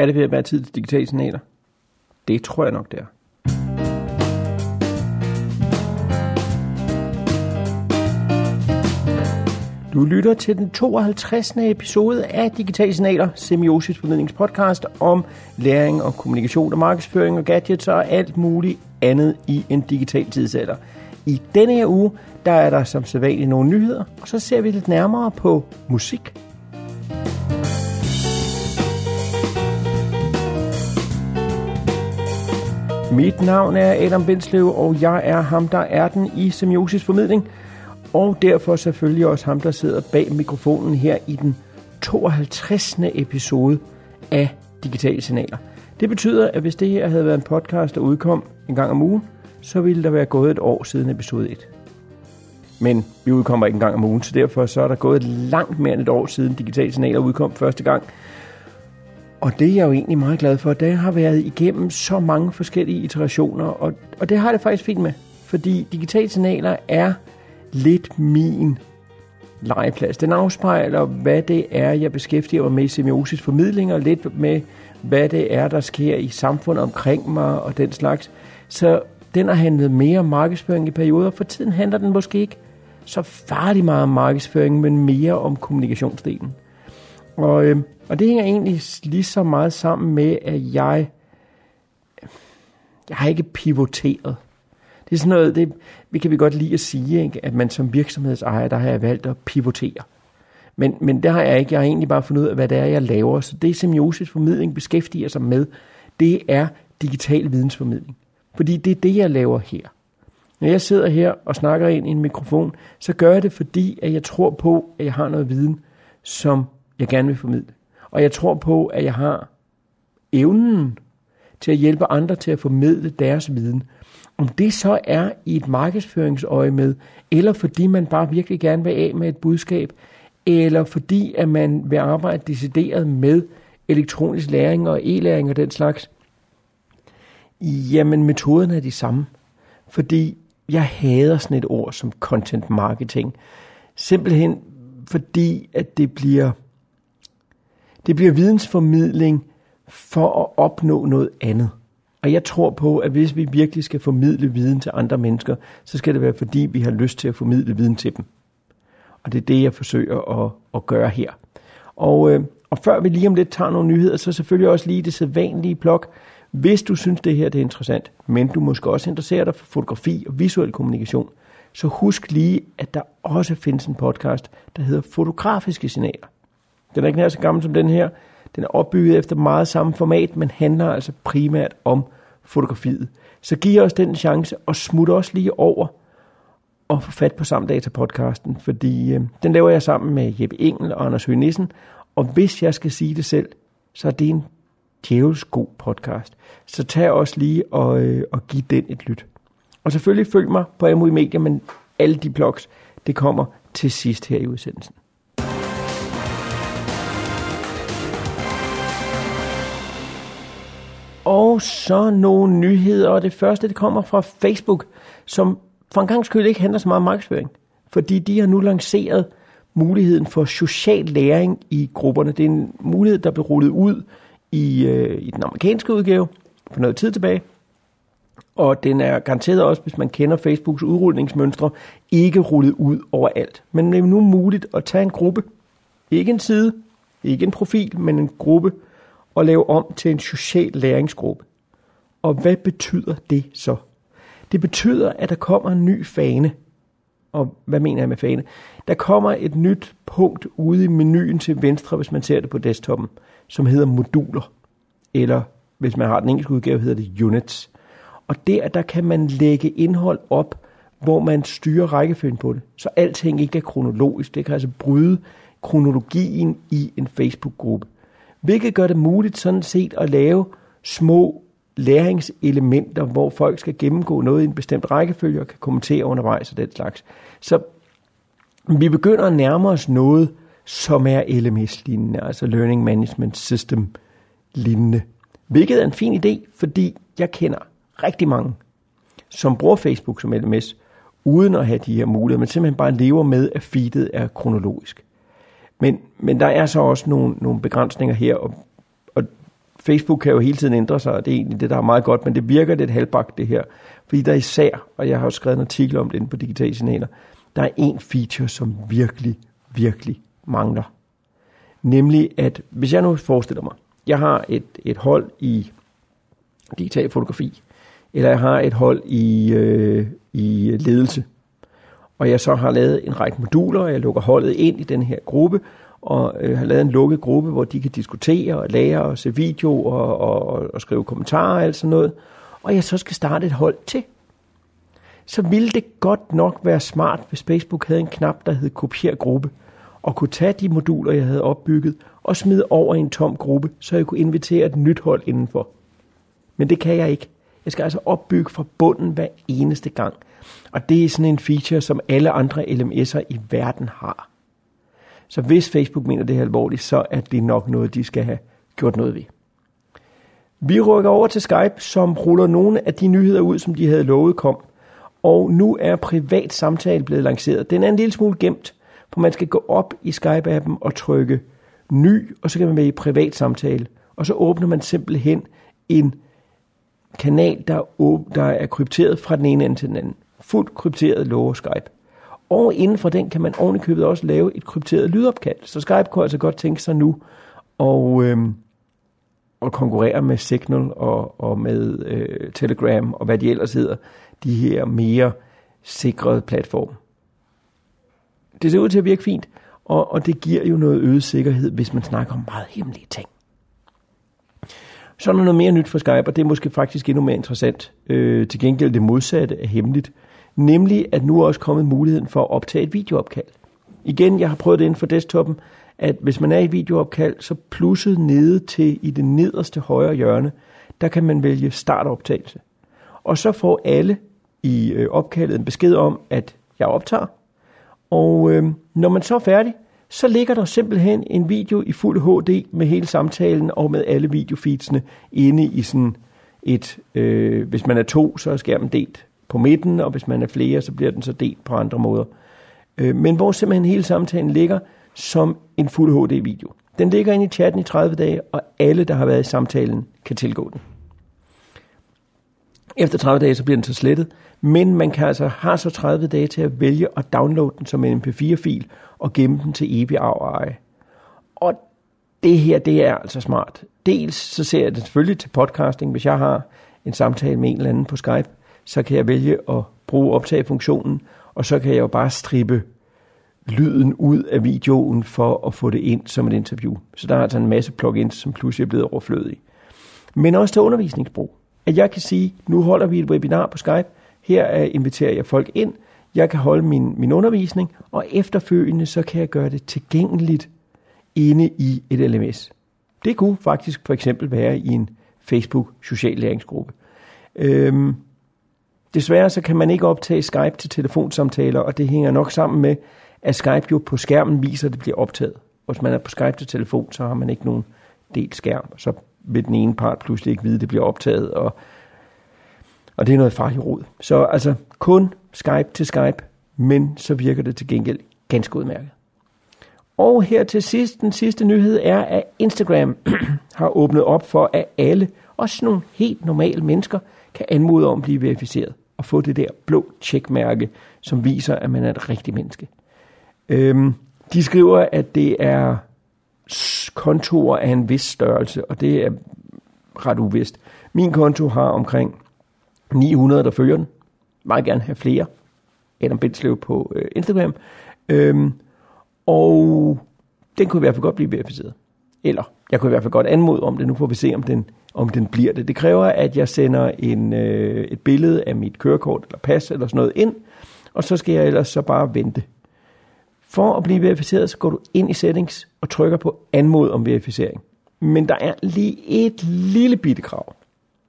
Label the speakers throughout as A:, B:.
A: Er det ved at være tid til digitale signaler? Det tror jeg nok, det er. Du lytter til den 52. episode af Digitale Signaler, Semiosis formidlingspodcast om læring og kommunikation og markedsføring og gadgets og alt muligt andet i en digital tidsalder. I denne her uge, der er der som sædvanligt nogle nyheder, og så ser vi lidt nærmere på musik, Mit navn er Adam Bindslev, og jeg er ham, der er den i Semiosis Formidling. Og derfor selvfølgelig også ham, der sidder bag mikrofonen her i den 52. episode af Digitale Signaler. Det betyder, at hvis det her havde været en podcast, der udkom en gang om ugen, så ville der være gået et år siden episode 1. Men vi udkommer ikke en gang om ugen, så derfor så er der gået langt mere end et år siden Digitale Signaler udkom første gang. Og det er jeg jo egentlig meget glad for. Det har været igennem så mange forskellige iterationer, og, og det har det faktisk fint med. Fordi digitale signaler er lidt min legeplads. Den afspejler, hvad det er, jeg beskæftiger mig med i semiosis formidling, og lidt med, hvad det er, der sker i samfundet omkring mig og den slags. Så den har handlet mere om markedsføring i perioder. For tiden handler den måske ikke så farlig meget om markedsføring, men mere om kommunikationsdelen. Og, øh, og det hænger egentlig lige så meget sammen med, at jeg, jeg har ikke pivoteret. Det er sådan noget, det, vi kan vi godt lide at sige, ikke? at man som virksomhedsejer, der har jeg valgt at pivotere. Men, men det har jeg ikke. Jeg har egentlig bare fundet ud af, hvad det er, jeg laver. Så det, som formidling beskæftiger sig med, det er digital vidensformidling. Fordi det er det, jeg laver her. Når jeg sidder her og snakker ind i en mikrofon, så gør jeg det, fordi at jeg tror på, at jeg har noget viden, som jeg gerne vil formidle. Og jeg tror på, at jeg har evnen til at hjælpe andre til at formidle deres viden. Om det så er i et markedsføringsøje med, eller fordi man bare virkelig gerne vil af med et budskab, eller fordi at man vil arbejde decideret med elektronisk læring og e-læring og den slags, jamen metoderne er de samme. Fordi jeg hader sådan et ord som content marketing. Simpelthen fordi, at det bliver det bliver vidensformidling for at opnå noget andet. Og jeg tror på, at hvis vi virkelig skal formidle viden til andre mennesker, så skal det være fordi, vi har lyst til at formidle viden til dem. Og det er det, jeg forsøger at, at gøre her. Og, øh, og før vi lige om lidt tager nogle nyheder, så selvfølgelig også lige det sædvanlige blok. Hvis du synes, det her det er interessant, men du måske også interesserer dig for fotografi og visuel kommunikation, så husk lige, at der også findes en podcast, der hedder Fotografiske Signaler. Den er ikke nær så gammel som den her. Den er opbygget efter meget samme format, men handler altså primært om fotografiet. Så giv os den chance, og smut også lige over og få fat på Samdata-podcasten, fordi øh, den laver jeg sammen med Jeppe Engel og Anders Høgh Nissen, og hvis jeg skal sige det selv, så er det en djævels god podcast. Så tag også lige og, øh, og giv den et lyt. Og selvfølgelig følg mig på MUI Media, men alle de blogs, det kommer til sidst her i udsendelsen. Og så nogle nyheder, og det første det kommer fra Facebook, som for en gang skyld ikke handler så meget om markedsføring. Fordi de har nu lanceret muligheden for social læring i grupperne. Det er en mulighed, der blev rullet ud i, øh, i den amerikanske udgave for noget tid tilbage. Og den er garanteret også, hvis man kender Facebooks udrulningsmønstre, ikke rullet ud overalt. Men det er nu muligt at tage en gruppe, ikke en side, ikke en profil, men en gruppe, og lave om til en social læringsgruppe. Og hvad betyder det så? Det betyder, at der kommer en ny fane. Og hvad mener jeg med fane? Der kommer et nyt punkt ude i menuen til venstre, hvis man ser det på desktoppen, som hedder moduler. Eller hvis man har den engelske udgave, hedder det units. Og der, der kan man lægge indhold op, hvor man styrer rækkefølgen på det. Så alting ikke er kronologisk. Det kan altså bryde kronologien i en Facebook-gruppe. Hvilket gør det muligt sådan set at lave små læringselementer, hvor folk skal gennemgå noget i en bestemt rækkefølge og kan kommentere undervejs og den slags. Så vi begynder at nærme os noget, som er LMS-lignende, altså Learning Management System-lignende. Hvilket er en fin idé, fordi jeg kender rigtig mange, som bruger Facebook som LMS, uden at have de her muligheder, men simpelthen bare lever med, at feedet er kronologisk. Men, men der er så også nogle, nogle begrænsninger her, og, og Facebook kan jo hele tiden ændre sig, og det er egentlig det, der er meget godt, men det virker lidt halvbagt det her. Fordi der er især, og jeg har jo skrevet en artikel om det inde på Digitale Signaler, der er en feature, som virkelig, virkelig mangler. Nemlig at, hvis jeg nu forestiller mig, jeg har et, et hold i digital fotografi, eller jeg har et hold i, øh, i ledelse, og jeg så har lavet en række moduler, og jeg lukker holdet ind i den her gruppe, og øh, har lavet en lukket gruppe, hvor de kan diskutere og lære og se video og, og, og skrive kommentarer og alt sådan noget, og jeg så skal starte et hold til, så ville det godt nok være smart, hvis Facebook havde en knap, der hed kopier gruppe, og kunne tage de moduler, jeg havde opbygget, og smide over i en tom gruppe, så jeg kunne invitere et nyt hold indenfor. Men det kan jeg ikke. Jeg skal altså opbygge fra bunden hver eneste gang. Og det er sådan en feature, som alle andre LMS'er i verden har. Så hvis Facebook mener det er alvorligt, så er det nok noget, de skal have gjort noget ved. Vi rykker over til Skype, som ruller nogle af de nyheder ud, som de havde lovet kom. Og nu er privat samtale blevet lanceret. Den er en lille smule gemt, for man skal gå op i Skype-appen og trykke ny, og så kan man være i privat samtale. Og så åbner man simpelthen en kanal, der er, der er krypteret fra den ene ende til den anden. Fuldt krypteret love Skype. Og inden for den kan man ovenikøbet også lave et krypteret lydopkald. Så Skype kunne altså godt tænke sig nu og, øhm, og konkurrere med Signal og, og med øh, Telegram og hvad de ellers hedder. De her mere sikrede platforme. Det ser ud til at virke fint, og, og det giver jo noget øget sikkerhed, hvis man snakker om meget hemmelige ting. Så er der noget mere nyt for Skype, og det er måske faktisk endnu mere interessant. Øh, til gengæld det modsatte er hemmeligt. Nemlig, at nu er også kommet muligheden for at optage et videoopkald. Igen, jeg har prøvet det inden for desktoppen, at hvis man er i videoopkald, så plusset nede til i det nederste højre hjørne, der kan man vælge startoptagelse. Og så får alle i øh, opkaldet en besked om, at jeg optager. Og øh, når man så er færdig, så ligger der simpelthen en video i fuld HD med hele samtalen og med alle videofeedsene inde i sådan et, øh, hvis man er to, så er skærmen delt på midten, og hvis man er flere, så bliver den så delt på andre måder. Øh, men hvor simpelthen hele samtalen ligger som en fuld HD-video. Den ligger inde i chatten i 30 dage, og alle, der har været i samtalen, kan tilgå den. Efter 30 dage, så bliver den så slettet, men man kan altså have så 30 dage til at vælge at downloade den som en mp4-fil og gemme den til evig arv og eje. Og det her, det er altså smart. Dels så ser jeg det selvfølgelig til podcasting. Hvis jeg har en samtale med en eller anden på Skype, så kan jeg vælge at bruge optagefunktionen, og så kan jeg jo bare strippe lyden ud af videoen for at få det ind som et interview. Så der er altså en masse plugins, som pludselig er blevet overflødige. Men også til undervisningsbrug. At jeg kan sige, nu holder vi et webinar på Skype, her inviterer jeg folk ind, jeg kan holde min, min undervisning, og efterfølgende så kan jeg gøre det tilgængeligt inde i et LMS. Det kunne faktisk for eksempel være i en Facebook social læringsgruppe. Øhm, desværre så kan man ikke optage Skype til telefonsamtaler, og det hænger nok sammen med, at Skype jo på skærmen viser, at det bliver optaget. Hvis man er på Skype til telefon, så har man ikke nogen delt skærm, så vil den ene part pludselig ikke vide, at det bliver optaget, og, og det er noget farligt råd. Så altså kun Skype til Skype, men så virker det til gengæld ganske udmærket. Og her til sidst, den sidste nyhed er, at Instagram har åbnet op for, at alle, også nogle helt normale mennesker, kan anmode om at blive verificeret at få det der blå tjekmærke, som viser, at man er et rigtigt menneske. Øhm, de skriver, at det er kontorer af en vis størrelse, og det er ret uvist. Min konto har omkring 900, der følger den. Meget gerne have flere. Adam Bindslev på øh, Instagram. Øhm, og den kunne i hvert fald godt blive verificeret. Eller jeg kunne i hvert fald godt anmode om det. Nu får vi se, om den, om den bliver det. Det kræver, at jeg sender en, øh, et billede af mit kørekort eller pas eller sådan noget ind, og så skal jeg ellers så bare vente. For at blive verificeret, så går du ind i settings og trykker på anmod om verificering. Men der er lige et lille bitte krav,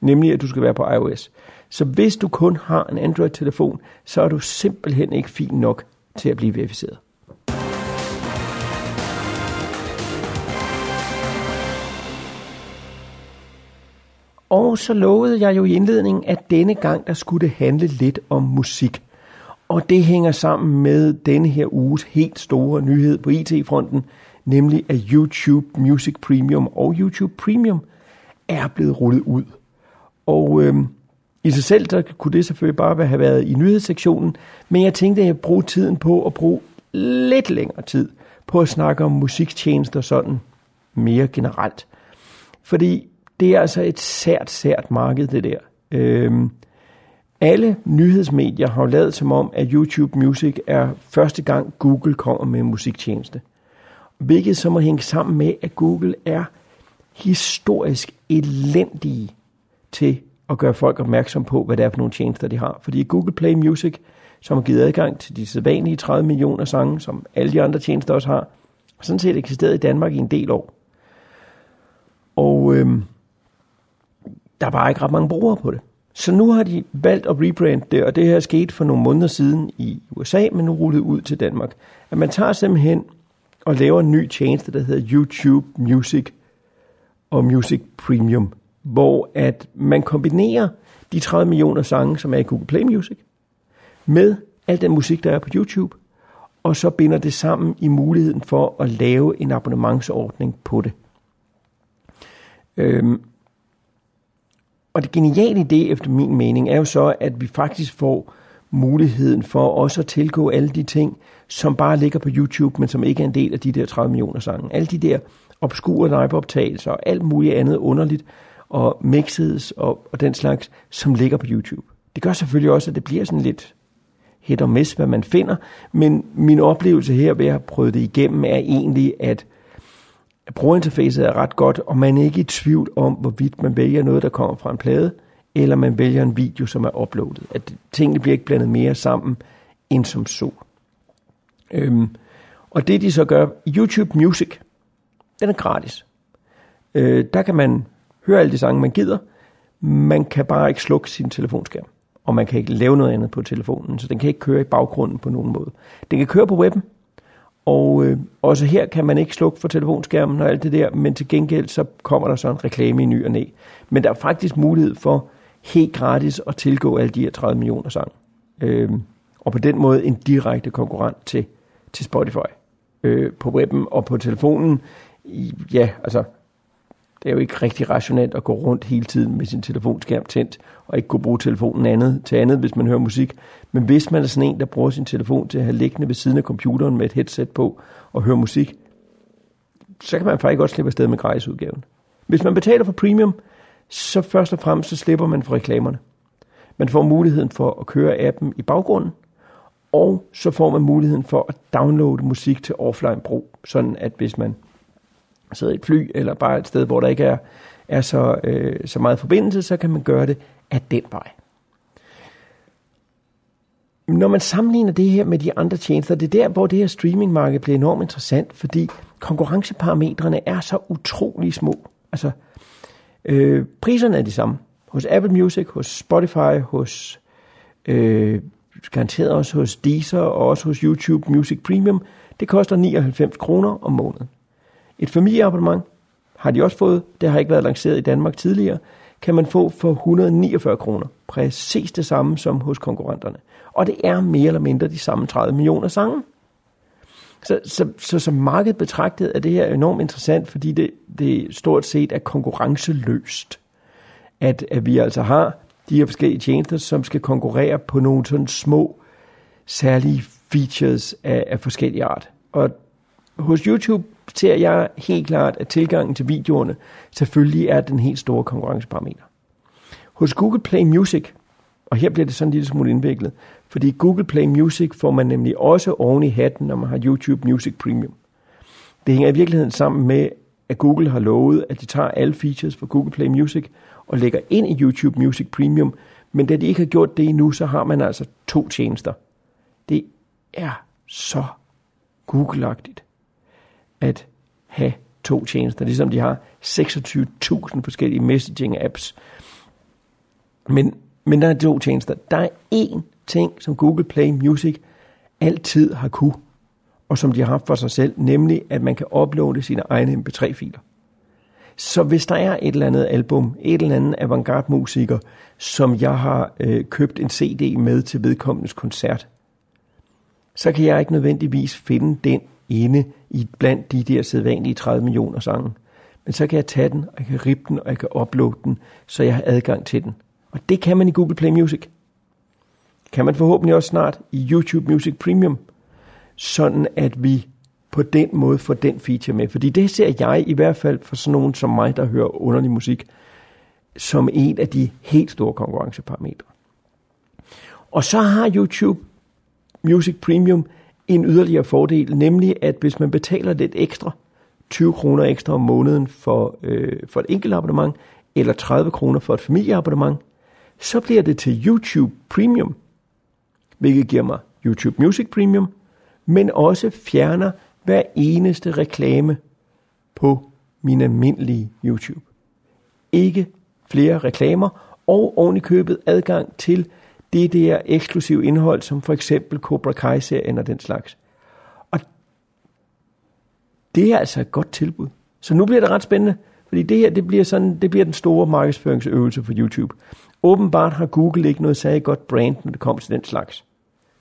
A: nemlig at du skal være på iOS. Så hvis du kun har en Android-telefon, så er du simpelthen ikke fin nok til at blive verificeret. Og så lovede jeg jo i indledningen, at denne gang, der skulle det handle lidt om musik. Og det hænger sammen med denne her uges helt store nyhed på IT-fronten, nemlig at YouTube Music Premium og YouTube Premium er blevet rullet ud. Og øh, i sig selv, der kunne det selvfølgelig bare have været i nyhedssektionen, men jeg tænkte, at jeg bruge tiden på at bruge lidt længere tid på at snakke om musiktjenester sådan mere generelt. Fordi det er altså et sært, sært marked, det der. Øhm, alle nyhedsmedier har lavet som om, at YouTube Music er første gang Google kommer med en musiktjeneste. Hvilket så må hænge sammen med, at Google er historisk elendige til at gøre folk opmærksom på, hvad det er for nogle tjenester, de har. Fordi Google Play Music, som har givet adgang til de sædvanlige 30 millioner sange, som alle de andre tjenester også har, har sådan set eksisteret i Danmark i en del år. Og øhm, der er bare ikke ret mange brugere på det. Så nu har de valgt at rebrande det, og det her er sket for nogle måneder siden i USA, men nu rullet ud til Danmark. At man tager simpelthen og laver en ny tjeneste, der hedder YouTube Music og Music Premium, hvor at man kombinerer de 30 millioner sange, som er i Google Play Music, med al den musik, der er på YouTube, og så binder det sammen i muligheden for at lave en abonnementsordning på det. Øhm, og det geniale i det, efter min mening, er jo så, at vi faktisk får muligheden for også at tilgå alle de ting, som bare ligger på YouTube, men som ikke er en del af de der 30 millioner sange. Alle de der obskure liveoptagelser og alt muligt andet underligt, og mixes og, og den slags, som ligger på YouTube. Det gør selvfølgelig også, at det bliver sådan lidt hit og miss, hvad man finder, men min oplevelse her ved at have prøvet det igennem, er egentlig, at brugerinterfacet er ret godt, og man er ikke i tvivl om, hvorvidt man vælger noget, der kommer fra en plade, eller man vælger en video, som er uploadet. At tingene bliver ikke blandet mere sammen, end som så. Øhm, og det de så gør, YouTube Music, den er gratis. Øh, der kan man høre alle de sange, man gider. Man kan bare ikke slukke sin telefonskærm. Og man kan ikke lave noget andet på telefonen, så den kan ikke køre i baggrunden på nogen måde. Den kan køre på webben, og øh, også her kan man ikke slukke for telefonskærmen og alt det der, men til gengæld så kommer der så en reklame i ny og næ. Men der er faktisk mulighed for helt gratis at tilgå alle de her 30 millioner sange. Øh, og på den måde en direkte konkurrent til, til Spotify. Øh, på webben og på telefonen, ja, altså det er jo ikke rigtig rationelt at gå rundt hele tiden med sin telefonskærm tændt, og ikke kunne bruge telefonen andet til andet, hvis man hører musik. Men hvis man er sådan en, der bruger sin telefon til at have liggende ved siden af computeren med et headset på og høre musik, så kan man faktisk godt slippe afsted med gratisudgaven. Hvis man betaler for premium, så først og fremmest så slipper man for reklamerne. Man får muligheden for at køre appen i baggrunden, og så får man muligheden for at downloade musik til offline brug, sådan at hvis man sidder i et fly, eller bare et sted, hvor der ikke er, er så, øh, så meget forbindelse, så kan man gøre det af den vej. Når man sammenligner det her med de andre tjenester, det er der, hvor det her streamingmarked bliver enormt interessant, fordi konkurrenceparametrene er så utrolig små. Altså, øh, priserne er de samme. Hos Apple Music, hos Spotify, hos øh, garanteret også hos Deezer og også hos YouTube Music Premium. Det koster 99 kroner om måneden. Et familieabonnement har de også fået, det har ikke været lanceret i Danmark tidligere, kan man få for 149 kroner. Præcis det samme som hos konkurrenterne. Og det er mere eller mindre de samme 30 millioner sange. Så, så, så som markedet betragtet er det her enormt interessant, fordi det, det stort set er konkurrenceløst. At, at vi altså har de her forskellige tjenester, som skal konkurrere på nogle sådan små, særlige features af, af forskellige art. Og hos YouTube ser jeg helt klart, at tilgangen til videoerne selvfølgelig er den helt store konkurrenceparameter. Hos Google Play Music, og her bliver det sådan en lille smule indviklet, fordi Google Play Music får man nemlig også oven i hatten, når man har YouTube Music Premium. Det hænger i virkeligheden sammen med, at Google har lovet, at de tager alle features fra Google Play Music og lægger ind i YouTube Music Premium, men da de ikke har gjort det endnu, så har man altså to tjenester. Det er så Google-agtigt at have to tjenester, ligesom de har 26.000 forskellige messaging-apps. Men, men der er to tjenester. Der er én ting, som Google Play Music altid har kunne, og som de har haft for sig selv, nemlig at man kan uploade sine egne MP3-filer. Så hvis der er et eller andet album, et eller andet avantgarde musiker, som jeg har øh, købt en CD med til vedkommendes koncert, så kan jeg ikke nødvendigvis finde den inde i blandt de der sædvanlige 30 millioner sange. men så kan jeg tage den, og jeg kan rippe den, og jeg kan uploade den, så jeg har adgang til den. Og det kan man i Google Play Music. Kan man forhåbentlig også snart i YouTube Music Premium, sådan at vi på den måde får den feature med. Fordi det ser jeg i hvert fald for sådan nogen som mig, der hører underlig musik, som en af de helt store konkurrenceparametre. Og så har YouTube Music Premium en yderligere fordel, nemlig at hvis man betaler lidt ekstra, 20 kroner ekstra om måneden for, øh, for et enkelt abonnement, eller 30 kroner for et familieabonnement, så bliver det til YouTube Premium, hvilket giver mig YouTube Music Premium, men også fjerner hver eneste reklame på min almindelige YouTube. Ikke flere reklamer, og oven i købet adgang til det der eksklusive indhold, som for eksempel Cobra Kai-serien og den slags. Og det er altså et godt tilbud. Så nu bliver det ret spændende, fordi det her det bliver, sådan, det bliver den store markedsføringsøvelse for YouTube. Åbenbart har Google ikke noget særligt godt brand, når det kommer til den slags.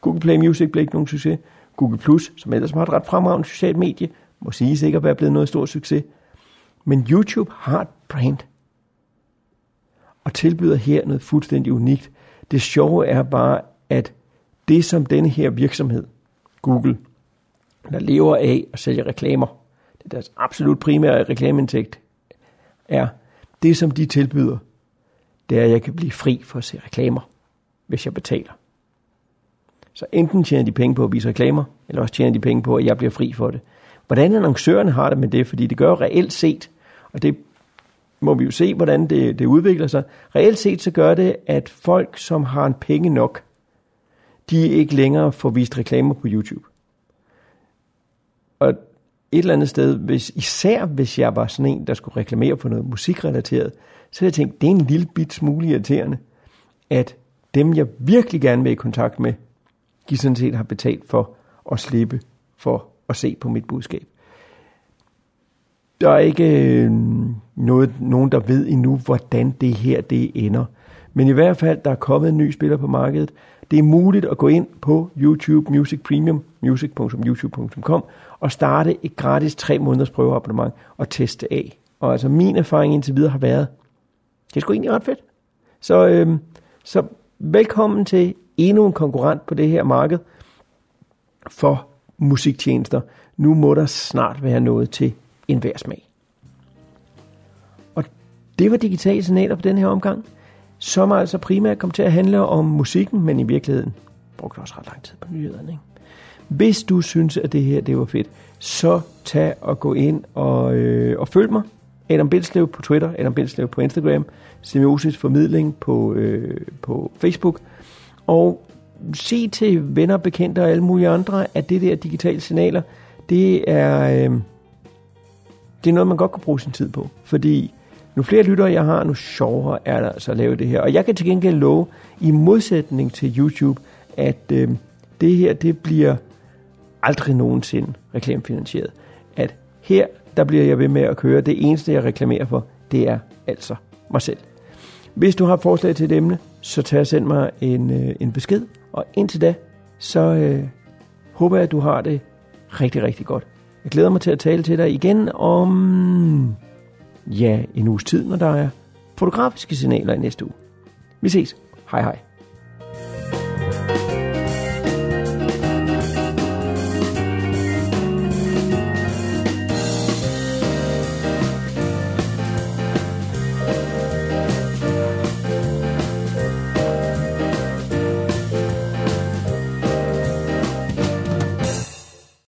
A: Google Play Music blev ikke nogen succes. Google Plus, som ellers har et ret fremragende socialt medie, må sige sikkert være blevet noget stor succes. Men YouTube har et brand. Og tilbyder her noget fuldstændig unikt. Det sjove er bare, at det som denne her virksomhed, Google, der lever af at sælge reklamer, det er deres absolut primære reklameindtægt, er det som de tilbyder, det er, at jeg kan blive fri for at se reklamer, hvis jeg betaler. Så enten tjener de penge på at vise reklamer, eller også tjener de penge på, at jeg bliver fri for det. Hvordan annoncørerne har det med det, fordi det gør reelt set, og det må vi jo se, hvordan det, det udvikler sig. Reelt set så gør det, at folk, som har en penge nok, de ikke længere får vist reklamer på YouTube. Og et eller andet sted, hvis, især hvis jeg var sådan en, der skulle reklamere for noget musikrelateret, så havde jeg tænkt, det er en lille bit smule irriterende, at dem, jeg virkelig gerne vil i kontakt med, de sådan set har betalt for at slippe for at se på mit budskab. Der er ikke øh, noget, nogen, der ved endnu, hvordan det her det ender. Men i hvert fald, der er kommet en ny spiller på markedet. Det er muligt at gå ind på YouTube Music Premium, music.youtube.com, og starte et gratis 3 måneders prøveabonnement og teste af. Og altså min erfaring indtil videre har været, det er sgu egentlig ret fedt. Så, øhm, så velkommen til endnu en konkurrent på det her marked for musiktjenester. Nu må der snart være noget til enhver smag. Og det var digitale signaler på den her omgang, som altså primært kom til at handle om musikken, men i virkeligheden brugte også ret lang tid på nyhederne. Ikke? Hvis du synes, at det her det var fedt, så tag og gå ind og, øh, og følg mig. Adam Bindslev på Twitter, Adam Bindslev på Instagram, Semiosis Formidling på, øh, på Facebook – og se til venner, bekendte og alle mulige andre, at det der digitale signaler, det er, øh, det er noget, man godt kan bruge sin tid på. Fordi nu flere lyttere jeg har, nu sjovere er det altså at lave det her. Og jeg kan til gengæld love, i modsætning til YouTube, at øh, det her, det bliver aldrig nogensinde reklamefinansieret. At her, der bliver jeg ved med at køre. Det eneste, jeg reklamerer for, det er altså mig selv. Hvis du har forslag til et emne, så tag og send mig en, øh, en besked. Og indtil da, så øh, håber jeg, at du har det rigtig, rigtig godt. Jeg glæder mig til at tale til dig igen om ja, en uges tid, når der er fotografiske signaler i næste uge. Vi ses. Hej hej.